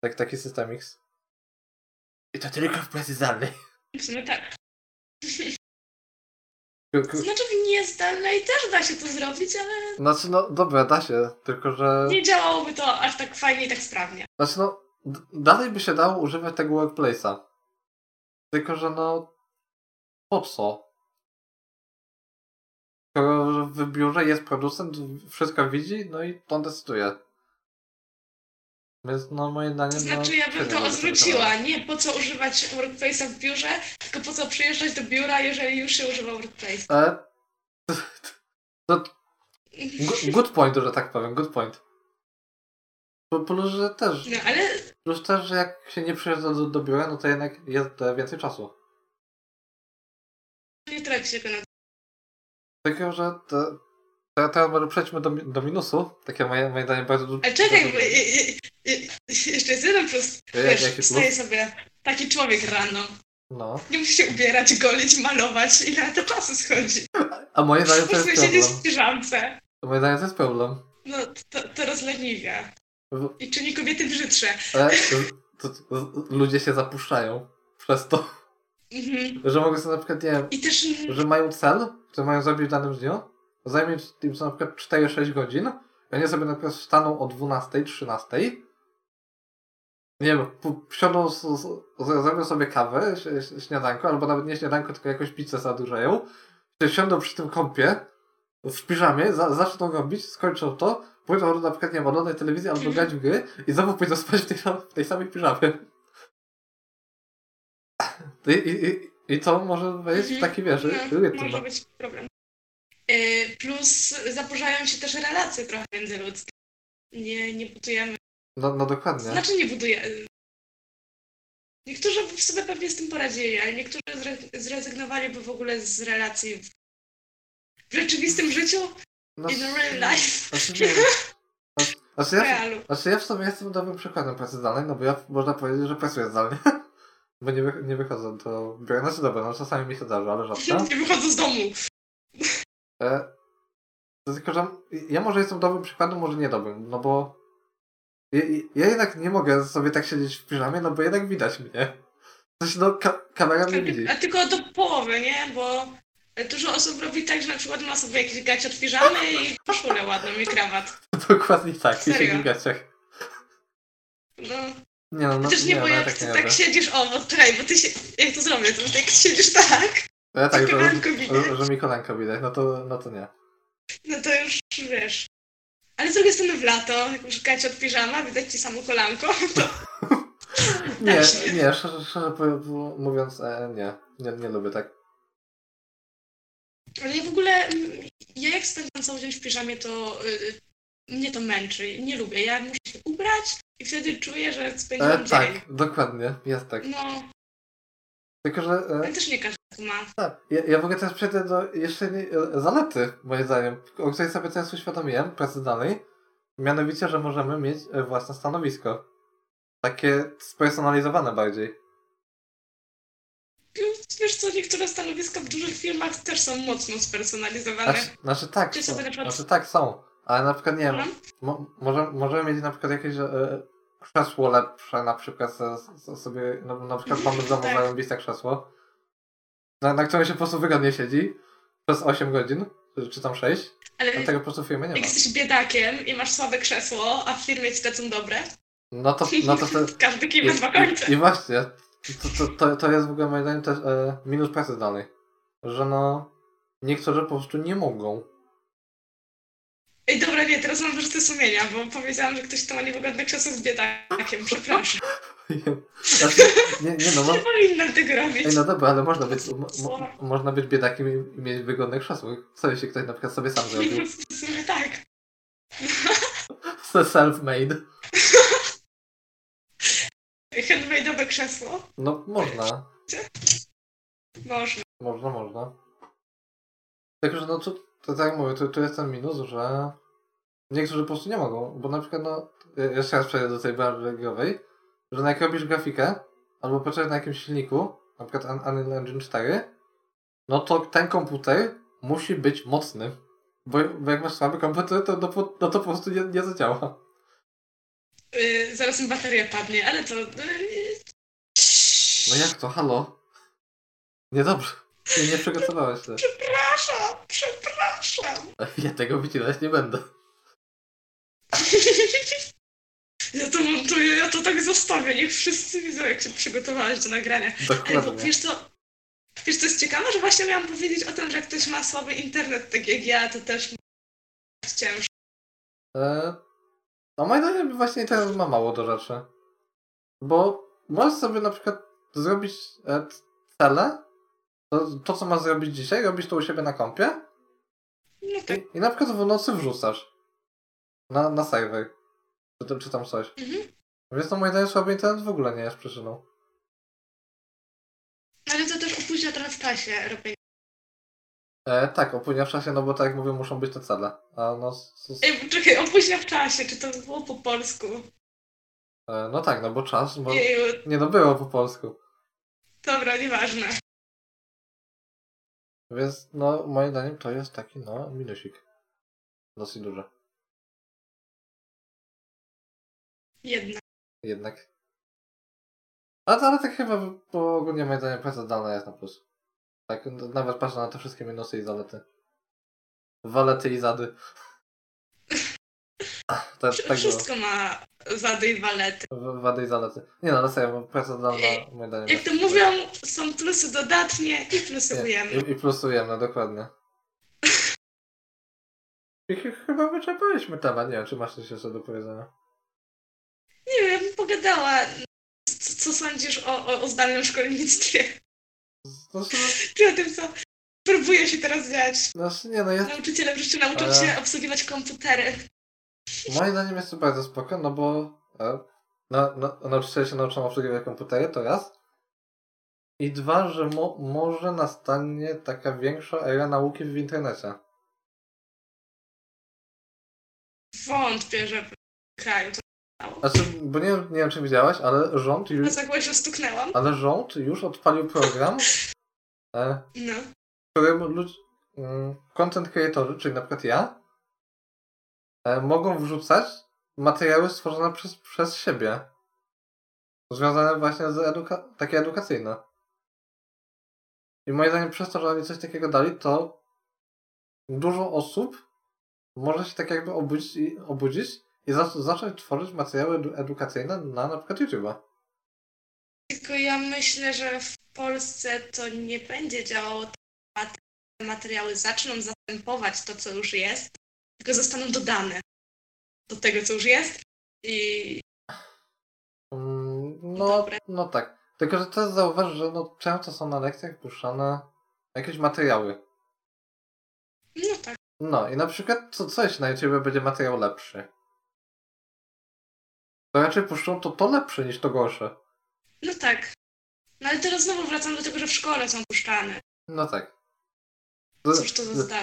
Tak, taki system X. I to tylko w pracy zdalnej. W sumie tak. Znaczy w niezdalnej też da się to zrobić, ale Znaczy no, dobra, da się, tylko że... nie działałoby to aż tak fajnie i tak sprawnie. Znaczy no, dalej by się dało używać tego workplace'a. Tylko, że no, po co? Skoro w biurze jest producent, wszystko widzi, no i on decyduje. Więc no moim zdaniem... To znaczy, ja bym to odwróciła. Nie po co używać Workplace'a w biurze, tylko po co przyjeżdżać do biura, jeżeli już się używa Workplace. E, to, Good- point, że tak powiem, good point. Po- Plus, że też, No ale plus też, że jak się nie przyjeżdża do, do biura, no to jednak jest więcej czasu. nie traci się go na Tylko, że te, teraz może przejdźmy do, do minusu. Takie moje, moje zdanie bardzo dużo. Ale czekaj, je, jeszcze jest jeden plus. Wiesz, wstaje sobie taki człowiek rano. No. Nie musi się ubierać, golić, malować. Ile na to czasu schodzi? A moje zdanie to jest prostu siedzieć problem. w piżamce. Moje zdanie to jest problem. No, to, to rozleniwia. I czyni kobiety brzydsze. E, to, to, ludzie się zapuszczają przez to, Mhm. że mogą sobie na przykład, nie wiem, I też że mają cel, który mają zrobić w danym dniu, zajmie im co na przykład 4-6 godzin, i oni sobie na przykład wstaną o 12, 13, nie wiem, wsiądą, zrobią sobie kawę, śniadanko, albo nawet nie śniadanko, tylko jakąś pizzę zadurzają, siądą przy tym kąpie, w piżamie, za, zaczną robić, skończą to, pójdą na przykład, nie wiem, oglądać telewizję albo grać w gry i znowu pójdą spać w tej, w tej samej piżamie. I, i, i, I to może wejść w taki, wiesz, no, rytm. może być problem. Y, Plus zaburzają się też relacje trochę międzyludzkie. Nie, nie budujemy. No, no dokładnie. Znaczy nie buduje. Niektórzy w sobie pewnie z tym poradzili, ale niektórzy zre- zrezygnowaliby w ogóle z relacji w, w rzeczywistym życiu, no, in real life, Znaczy, ja, znaczy ja w sobie jestem dobrym przykładem pracy zdalnej, no bo ja można powiedzieć, że pracuję zdalnie. Bo nie, wy, nie wychodzę do biura. Znaczy dobra, no czasami mi się zdarza, ale rzadko. Nie wychodzę z domu. E, tylko, że ja może jestem dobrym przykładem, może nie dobrym, no bo ja, ja jednak nie mogę sobie tak siedzieć w piżamie, no bo jednak widać mnie. Coś no, ka kamera mnie widzi. A tylko do połowy, nie? Bo dużo osób robi tak, że na przykład ma sobie jakieś gacie od piżamy i koszulę ładną i krawat. Dokładnie tak, i Serio? siedzi w gaciach. No. Nie no, no Chociaż nie, nie, bo no, ja jak tak tak siedzisz, o, bo czekaj, bo ty się, jak to zrobię, to jak siedzisz tak, ja tak, że, że, że mi kolanko widać, no to, no to nie. no to już wiesz. Ale z drugiej strony w lato, jak już gacie od piżama, widać ci samo kolanko, to Nie, nie, szczerze, szczerze mówiąc, e, nie, nie, nie lubię tak. Ale ja w ogóle, mm, ja jak spędzam cały dzień w piżamie, to y, mnie to męczy. Nie lubię. Ja muszę się ubrać i wtedy czuję, że spędziłam E, dzień. tak, dokładnie, jest tak. No, Tylko, że e, ale też nie każdy ma. tak, ja, ja mogę teraz przejdę do jeszcze nie, zalety, moim zdaniem, o której sobie teraz uświadomiłem, pracy dalej. Mianowicie, że możemy mieć e, własne stanowisko. Takie spersonalizowane bardziej. Wiesz co, niektóre stanowiska w dużych firmach też są mocno spersonalizowane. Znaczy, znaczy tak, są, przykład- znaczy tak są, ale na przykład nie wiem. Mo, może, możemy mieć na przykład jakieś e, krzesło lepsze, na przykład sobie, no, na przykład mamy w domu Tak. krzesło, na, na którym się po prostu wygodnie siedzi przez 8 godzin, czy, tam 6, Ale a tego po prostu w firmie nie jak ma. jesteś biedakiem i masz słabe krzesło, a w firmie ci lecą dobre, No to, no to, te, każdy kij ma dwa końce. i, I właśnie, to, to, to, to jest w ogóle moim zdaniem też e, minus pracy zdalnej, że no niektórzy po prostu nie mogą. Ej, dobra, nie, teraz mam wyrzuty sumienia, bo powiedziałam, że ktoś to ma niewygodne krzesło z biedakiem, przepraszam. Znaczy, nie, nie no, mo, Nie powinnam tego robić. Ej, no dobra, ale można być, mo, mo, można być biedakiem i, i mieć wygodne krzesło. Co jeśli ktoś na przykład sobie sam zrobił? W sumie tak. Self-made. Handmade'owe krzesło. No można, Można. można, można. Tylko, że no to, to tak mówię, to, to jest ten minus, że niektórzy po prostu nie mogą, bo na przykład no, jeszcze raz przejdę do tej branży growej, że jak robisz grafikę, albo pracujesz na jakimś silniku, na przykład Un- Unreal Engine 4, no to ten komputer musi być mocny. Bo, bo jak masz słaby komputer, to, no, no to po prostu nie, nie zadziała. Yy, zaraz mi bateria padnie, ale to... Yy... No jak to? Halo? Niedobrze. Nie, nie przygotowałeś się. Przepraszam. Ja tego wycinać nie będę. Ja to montuję, ja to tak zostawię. Niech wszyscy widzą, jak się przygotowałeś do nagrania. Ej, bo Dokładnie. wiesz co, wiesz co jest ciekawe, że właśnie miałam powiedzieć o tym, że jak ktoś ma słaby internet, tak jak ja, to też jest ciężko. E, No moim zdaniem właśnie teraz ma mało do rzeczy. Bo możesz sobie na przykład zrobić e, cele, to, to co masz zrobić dzisiaj, robisz to u siebie na kompie tak. i, i na przykład w nocy wrzucasz na, na serwer. Czy, czy tam coś. Mhm. Więc to moim zdaniem słaby internet w ogóle nie jest przyczyną. Ale to też opóźnia w czasie robienia. E, tak, opóźnia w czasie, no bo tak jak mówię, muszą być te cele. A no, Ej, czekaj, opóźnia w czasie, czy to było po polsku? e, no tak, no bo czas, bo... Jeju, Nie no, było po polsku. dobra, nieważne. Więc no, moim zdaniem to jest taki, no, minusik. Dosyć duży. Jedna. Jednak. A to, ale tak chyba, bo ogólnie moim zdaniem praca zdalna jest na plus. Tak, nawet patrzę na te wszystkie minusy i zalety. Walety i zady. To, tak było. Wszystko ma zady i walety. W- Wady i zalety. Nie no, ale serio, praca zdalna Ej, moim zdaniem Jak jest to mówią, są plusy dodatnie i ujemne. I, I plusujemy, dokładnie. I ch- chyba wyczerpaliśmy temat. Nie wiem, czy masz coś jeszcze do powiedzenia. Nie wiem, pogadała. Co, co sądzisz o, o, o zdalnym szkolnictwie? Znaczy, Czy o tym, co próbuje się teraz dziać? znaczy nie no, jest, Nauczyciele wreszcie nauczą Ale- się obsługiwać komputery. Moim zdaniem jest to bardzo spoko, no bo e, na, na, nauczyciele się nauczą obsługiwać komputery, to raz. I dwa, że mo, może nastanie taka większa era nauki w internecie. Wątpię, że w kraju to. Znaczy, bo nie, wiem- nie wiem, czy widziałaś, ale rząd No już, za głośno stuknęłam. ale rząd już odpalił program, e, No. którym ludzi, mm, content creatorzy, czyli na przykład ja, mogą wrzucać materiały stworzone przez, przez siebie. Związane właśnie z eduka- takie edukacyjne. I moim zdaniem przez to, że oni coś takiego dali, to dużo osób może się tak jakby obudzić i, obudzić i za- zacząć tworzyć materiały edu- edukacyjne na na przykład YouTube'a. Tylko ja myślę, że w Polsce to nie będzie działało tak. Te materiały zaczną zastępować to, co już jest, tylko zostaną dodane do tego, co już jest. I Mm, No, Dobre. no tak. Tylko, że też zauważ, że no, często są na lekcjach puszczane jakieś materiały. no tak. No i na przykład co, coś na YouTube będzie materiał lepszy. To raczej puszczą to to lepsze niż to gorsze. No tak. No ale teraz znowu wracam do tego, że w szkole są puszczane. No tak. To- Cóż to za.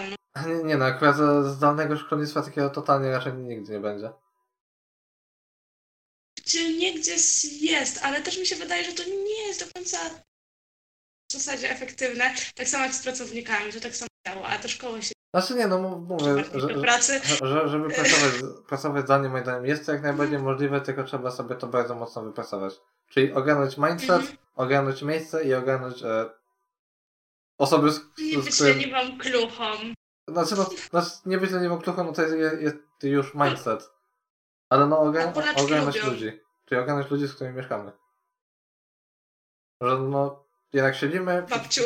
Nie, nie no, akurat z zdalnego szkolnictwa takiego totalnie raczej nigdy nie będzie. Gdzie niegdzie jest, ale też mi się wydaje, że to nie jest do końca w zasadzie efektywne. Tak samo jak z pracownikami, to tak samo działa, a te szkoły się Znaczy nie, no mów- mówię, że, że, pracy. że, żeby pracować, pracować zdalnie moim zdaniem jest to jak najbardziej możliwe, tylko trzeba sobie to bardzo mocno wypracować. Czyli ogarnąć mindset, Mhm. ogarnąć miejsce i ogarnąć e, osoby, z, Nie z być którymi... leniwą kluchą. Znaczy, no, znaczy, nie być leniwą kluchą, no to jest, jest, już mindset. Ale no ogar, A Polaczki ogarnąć ludzi. Czyli ogarnąć ludzi, z którymi mieszkamy. Że no, jednak siedzimy... Babciu,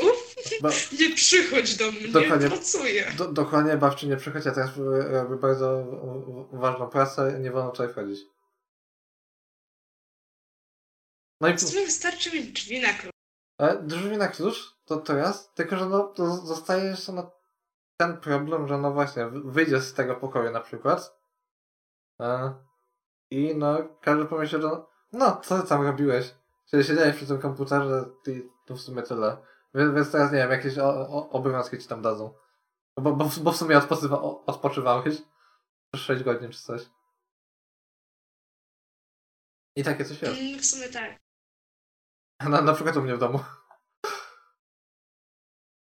Ba, nie przychodź do mnie, Dokładnie. pracuję. do, dokładnie, babci nie przychodzi, a teraz robi bardzo w- w- ważną pracę, nie wolno tutaj wchodzić. No i W sumie wystarczy mieć drzwi na klucz. e, drzwi na klucz, to teraz, tylko że no, to zostaje jeszcze no, ten problem, że no właśnie, wy- wyjdziesz z tego pokoju na przykład e, i no, każdy pomyśli, że no, no, co ty tam robiłeś? Czyli siedziałeś przy tym komputerze i to w sumie tyle. Więc, więc teraz nie wiem, jakieś o, o, obowiązki ci tam dadzą. Bo, bo, bo w sumie odpoczywa, odpoczywałeś przez 6 godzin czy coś. I takie coś jest. Mm, W sumie tak. Na, na przykład u mnie w domu.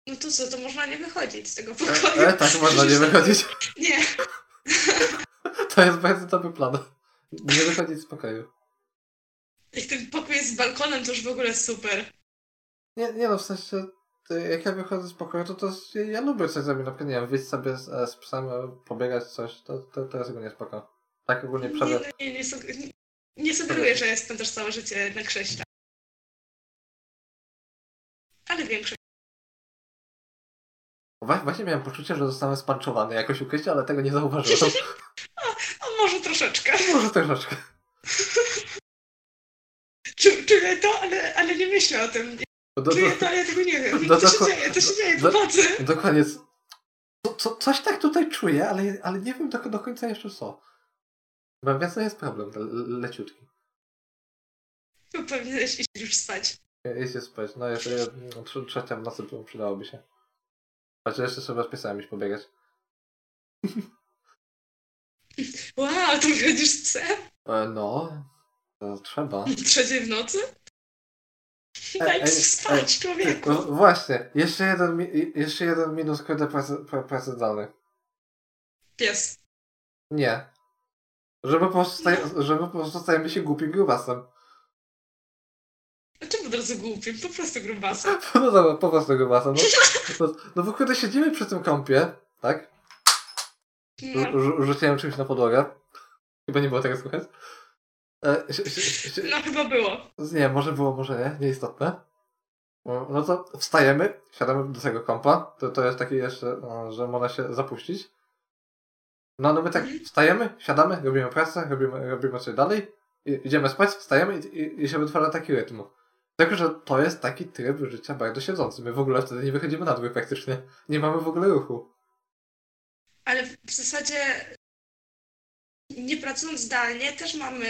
No to co, to można nie wychodzić z tego E, pokoju. e, tak, można nie wychodzić. Nie. To jest bardzo dobry plan. Nie wychodzić z pokoju. Jak ten pokój jest z balkonem, to już w ogóle super. Nie, nie no, w sensie, jak ja wychodzę z pokoju, to, to ja, ja lubię coś zrobić, na przykład, nie wiem, wyjść sobie z, e, z psem, e, pobiegać coś, to, to, to jest ogólnie spoko. Tak ogólnie Nie, przede... nie, nie, nie, nie, nie sugeruję, że jestem też całe życie na krześle. Ale większość. Właśnie miałem poczucie, że zostanę spanczowany jakoś u Krysia, ale tego nie zauważyłem. A może trochę troszeczkę. Może troszeczkę. Czu- Czuję to, ale, ale nie myślę o tym. Do, do, Czuję to, ale ja tego nie wiem. do- Co się dzieje? Co się dzieje? dokładnie. Co, co, coś tak tutaj czuję, ale, ale nie wiem do, do końca jeszcze co. Bo więc to jest problem, le, leciutki. Tu powinieneś iść już spać. Jeśli spać, no jeszcze no, trze- trzecia w nocy to przydałoby się. Chociaż jeszcze sobie z piesami pobiegać. Wow, to wychodzisz z psem? E, no, to trzeba. Trzeciej w nocy? Ej, Daj ej, spać, człowieku. No, właśnie, jeszcze jeden, jeszcze jeden minus kurde pracy, pra- pracy zdalnej. Pies. Nie. Żeby po prostu, staje, żeby po prostu stajemy się głupim grubasem. A czemu od razu głupim? Po prostu grubasem. No dobra, po prostu grubasem. No, no, no bo kurde siedzimy przy tym kąpie, tak? No. Rzu- Rzuciłem czymś na podłogę. Chyba nie było tego słychać. E, si- si- si- no chyba było. nie, może było, może nie, nieistotne. No to wstajemy, siadamy do tego kąpa. To, to jest taki jeszcze, no, że można się zapuścić. No, no my tak Mhm. wstajemy, siadamy, robimy pracę, robimy, robimy coś dalej, i, idziemy spać, wstajemy i, i, i się wytwarza taki rytm. Tylko, że to jest taki tryb życia bardzo siedzący. My w ogóle wtedy nie wychodzimy na dwór praktycznie. Nie mamy w ogóle ruchu. Ale w zasadzie nie pracując zdalnie też mamy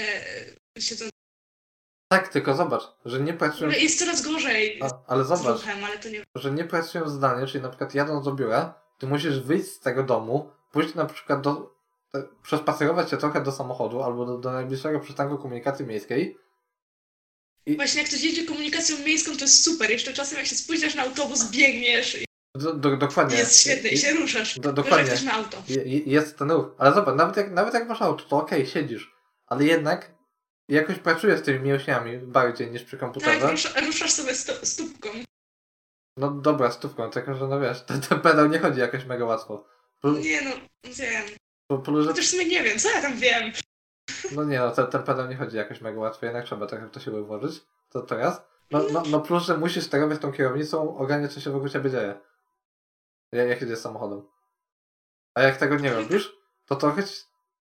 e, siedząc. Tak, tylko zobacz, że nie pracują... Jest coraz gorzej A, ale zobacz, ruchem, ale nie... że nie pracują zdalnie, czyli na przykład jadąc do biura, ty musisz wyjść z tego domu, pójść na przykład do, przespacerować się trochę do samochodu albo do, do najbliższego przystanku komunikacji miejskiej. Właśnie jak ktoś jedzie komunikacją miejską, to jest super. Jeszcze czasem jak się spóźniasz na autobus, biegniesz i Do, do, dokładnie. jest świetne i się ruszasz. Do- dokładnie. ktoś ma auto. Je- je- Jest ten ruch. Ale zobacz, nawet jak, nawet jak masz auto, to okej, siedzisz. Ale jednak jakoś pracujesz z tymi mięśniami bardziej niż przy komputerze. Tak, rusza, ruszasz sobie sto, stópką. No dobra, stówką, tylko że no wiesz, ten, ten pedał nie chodzi jakoś mega łatwo. Po, Nie no, wiem. po, że, Chociaż w sumie nie wiem, co ja tam wiem. No nie no, ten, ten pedał nie chodzi jakoś mega łatwo, jednak trzeba trochę w to siły włożyć. To teraz. No, no, no plus, że musisz sterować tą kierownicą, ogarniać co się wokół ciebie dzieje. Jak, jak jedziesz samochodem. A jak tego nie robisz, to trochę,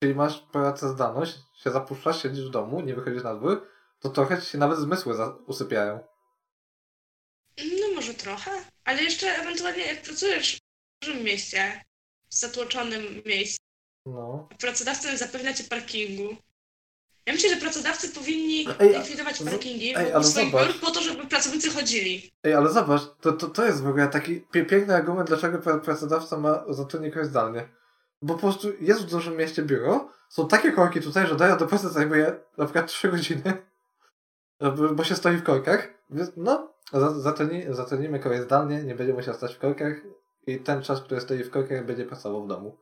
czyli masz pracę zdalność, się zapuszczasz, siedzisz w domu, nie wychodzisz na dwór, to trochę ci się nawet zmysły usypiają. No może trochę, ale jeszcze ewentualnie jak pracujesz w dużym mieście, w zatłoczonym miejscu, No. pracodawca zapewnia ci parkingu. Ja myślę, że pracodawcy powinni Ej, likwidować z- parkingi ej, ale swoich biur po to, żeby pracownicy chodzili. Ej, ale zobacz, to, to, to jest w ogóle taki piękny argument, dlaczego pra pracodawca ma zatrudnić kogoś zdalnie. Bo po prostu jest w dużym mieście biuro, są takie korki tutaj, że dojazd do pracy zajmuje na przykład 3 godziny, bo, się stoi w korkach. Więc no, za- zatrudni, zatrudnimy kogoś zdalnie, nie będzie musiał stać w korkach i ten czas, który stoi w korkach, będzie pracował w domu.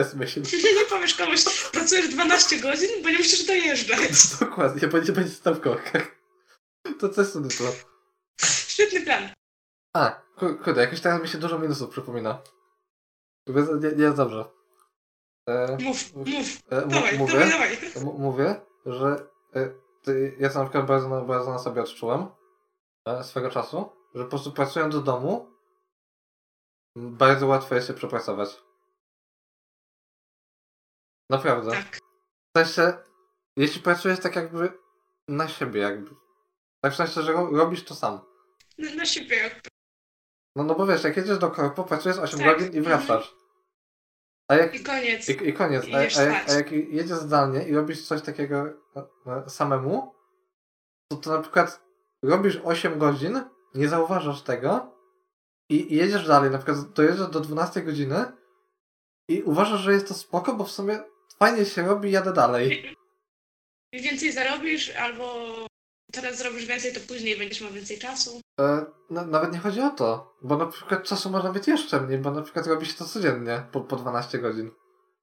To jest myśl. nie powiesz komuś, pracujesz 12 godzin, bo nie musisz dojeżdżać. Dokładnie, bo nie będzie stał w korkach. To coś sobie to. Świetny plan. A, kur- kurde, jakoś teraz mi się dużo minusów przypomina. Nie, nie jest dobrze. E, Mów, mów. e, mu- Dawaj, mówię, dawaj, dawaj. m- mówię, że e, ty, ja na przykład bardzo, na- bardzo na sobie odczułem e, swego czasu, że po prostu pracując do domu bardzo łatwo jest się przepracować. Naprawdę. Tak. W sensie, jeśli pracujesz tak jakby na siebie jakby. Tak w sensie, że ro- robisz to sam. Na, na siebie jak No, no bo wiesz, jak jedziesz do korpo, pracujesz 8 Tak. godzin i wracasz. A jak, i koniec. i, i koniec. I A, a, jak, a jak jedziesz zdalnie i robisz coś takiego e, samemu, to, to na przykład robisz 8 godzin, nie zauważasz tego i, i jedziesz dalej, na przykład dojeżdżasz do 12 godziny i uważasz, że jest to spoko, bo w sumie fajnie się robi, jadę dalej. Im więcej zarobisz, albo teraz zrobisz więcej, to później będziesz miał więcej czasu. E, na, nawet nie chodzi o to, bo na przykład czasu można mieć jeszcze mniej, bo na przykład robi się to codziennie po, po 12 godzin.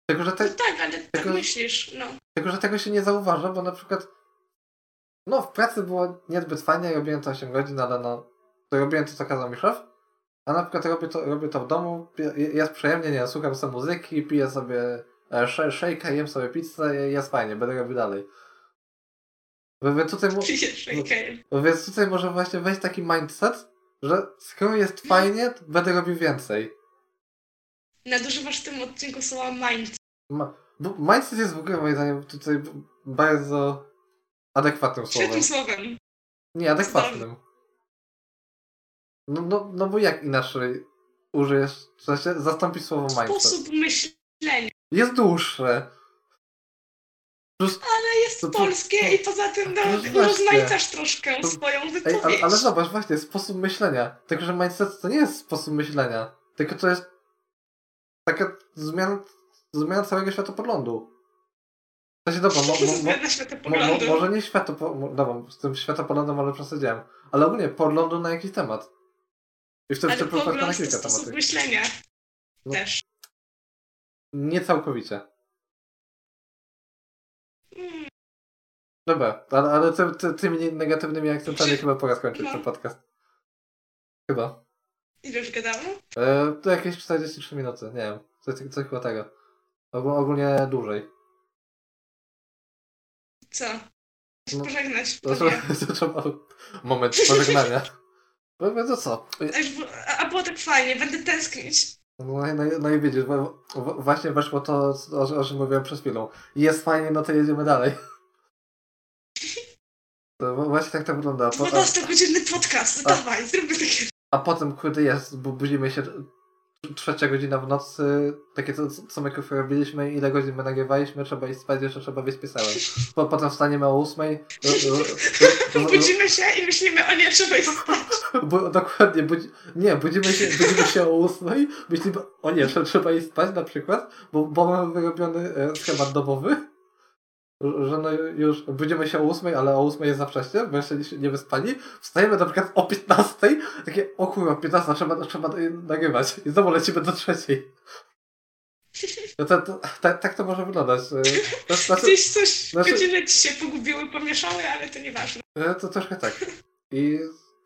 Tylko, że te, No tak, ale tak myślisz, no. Tylko, że tego się nie zauważa, bo na przykład no w pracy było niezbyt fajnie, robiłem to 8 godzin, ale no to robiłem to, co kazał mi szef, a na przykład robię to, robię to w domu, jest przyjemnie, nie słucham sobie muzyki, piję sobie e, sze- szejka, jem sobie pizzę, jest fajnie, będę robił dalej. Więc tutaj, mu- więc tutaj może właśnie wejść taki mindset, że skoro jest fajnie, to będę robił więcej. Nadużywasz w tym odcinku słowa mind. Ma, mindset jest w ogóle moim zdaniem tutaj bardzo adekwatnym Świetnym słowem. słowem. Nie, adekwatnym. No, no, no bo jak inaczej użyjesz, w sensie zastąpić słowo mindset? Sposób myślenia. Jest dłuższe. Plus, Ale jest To po- polskie to- i poza tym no, rozmaicasz troszkę To- swoją ej, wypowiedź. ale, ale zobacz, właśnie, sposób myślenia. Tylko, że mindset to nie jest sposób myślenia. Tylko to jest taka zmiana, zmiana całego światopoglądu. W sensie, dobra, mo, mo, mo, Mo, może nie światopoglądu, dobra, z tym światopoglądem może przesadziłem, ale ogólnie poglądu na jakiś temat. I w tym Ale na pogląd to kilka sposób tematów. myślenia No. też. Nie całkowicie. Dobra, ale, ale ty, ty, tymi negatywnymi akcentami chyba pora skończyć no. ten podcast. Chyba. Ile już gadałam? E, to jakieś 43 minuty, nie wiem. Coś, coś chyba tego. Ogól, ogólnie dłużej. Co? No. Pożegnać. To, to, to trzeba moment pożegnania. No, to co? A A było tak fajnie, będę tęsknić. No, i- no, i- no i widzisz, bo, właśnie weszło to, o, o czym mówiłem przed chwilą. Jest fajnie, no to jedziemy dalej. To właśnie tak to wygląda. Po, a, 12-godzinny podcast, A- dawaj, zróbmy takie. a potem, kurde, jest, bo budzimy się trzecia godzina w nocy, takie co, co my robiliśmy, ile godzin my nagrywaliśmy, trzeba iść spać, jeszcze trzeba wyjść pisałem. Po, potem wstaniemy o ósmej. Budzimy się i myślimy, o nie, trzeba iść spać. Bo, dokładnie, budzi, nie, budzimy się, budzimy się o ósmej, myślimy, o nie, że trzeba iść spać na przykład, bo, bo mamy wyrobiony e, schemat dobowy, że no już budzimy się o ósmej, ale o ósmej jest za wcześnie, bo jeszcze nie, wyspani, wstajemy na przykład o 15, takie, o kurwa, 15, trzeba, trzeba nagrywać i znowu lecimy do trzeciej. No to, to, tak, tak to może wyglądać. e, To, Gdzieś coś, znaczy- godziny ci się pogubiły, pomieszały, ale to nieważne. to, to troszkę tak. I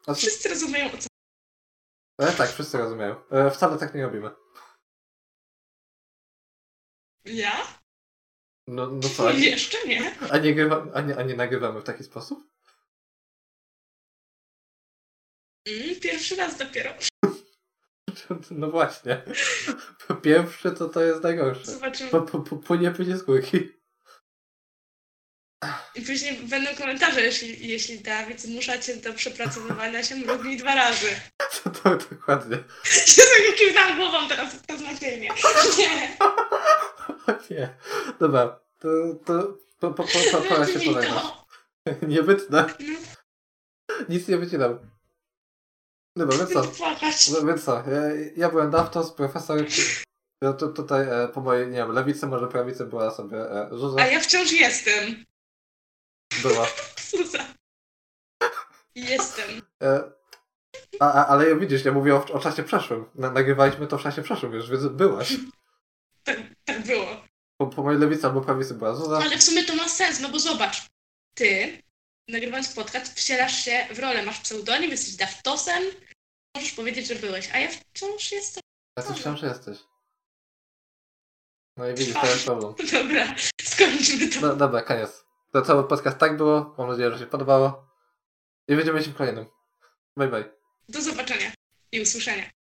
znaczy, Wszyscy rozumieją, o co e, tak, wszyscy rozumieją. E, wcale tak nie robimy. Ja? No, no co, a nie, Jeszcze nie. a, nie grywa, a, nie, a nie nagrywamy w taki sposób? Mm, pierwszy raz dopiero. No właśnie. Pierwszy to to jest najgorsze. Zobaczymy. Po, po, po, płynie, płynie z górki. I później będą komentarze, jeśli, jeśli Dawid zmusza cię do przepracowywania się mrugni dwa razy. To, to dokładnie. Jezu, jakim dam głową teraz beznadziejnie. Nie. O nie. Dobra, to, to po, po, po, po, pora się Wytnij pożegnać. to. Nie wytnę. No, Nic nie wycinam. Dobra, więc co? No, Więc co? Ja, ja byłem Daftos, profesor. Ja tu, tutaj e, po mojej, nie wiem, lewicy, może prawicy była sobie e, A ja wciąż jestem. Była. Suza. Jestem. E, a, a, ale widzisz, ja mówię o, o czasie przeszłym. Na, nagrywaliśmy to w czasie przeszłym już, więc byłaś. Tak, tak było. Po, po mojej lewicy albo prawicy była Zuza. Ale w sumie to ma sens, no bo zobacz. Ty, nagrywając podcast, wcielasz się w rolę. Masz pseudonim, jesteś Daftosem. Możesz powiedzieć, że byłeś, a ja wciąż jestem. Ja ty wciąż jesteś. No i widzisz, to jest problem. Dobra, skończmy to. Dobra, koniec. To cały podcast tak było. Mam nadzieję, że się podobało. I widzimy się w kolejnym. Bye bye. Do zobaczenia i usłyszenia.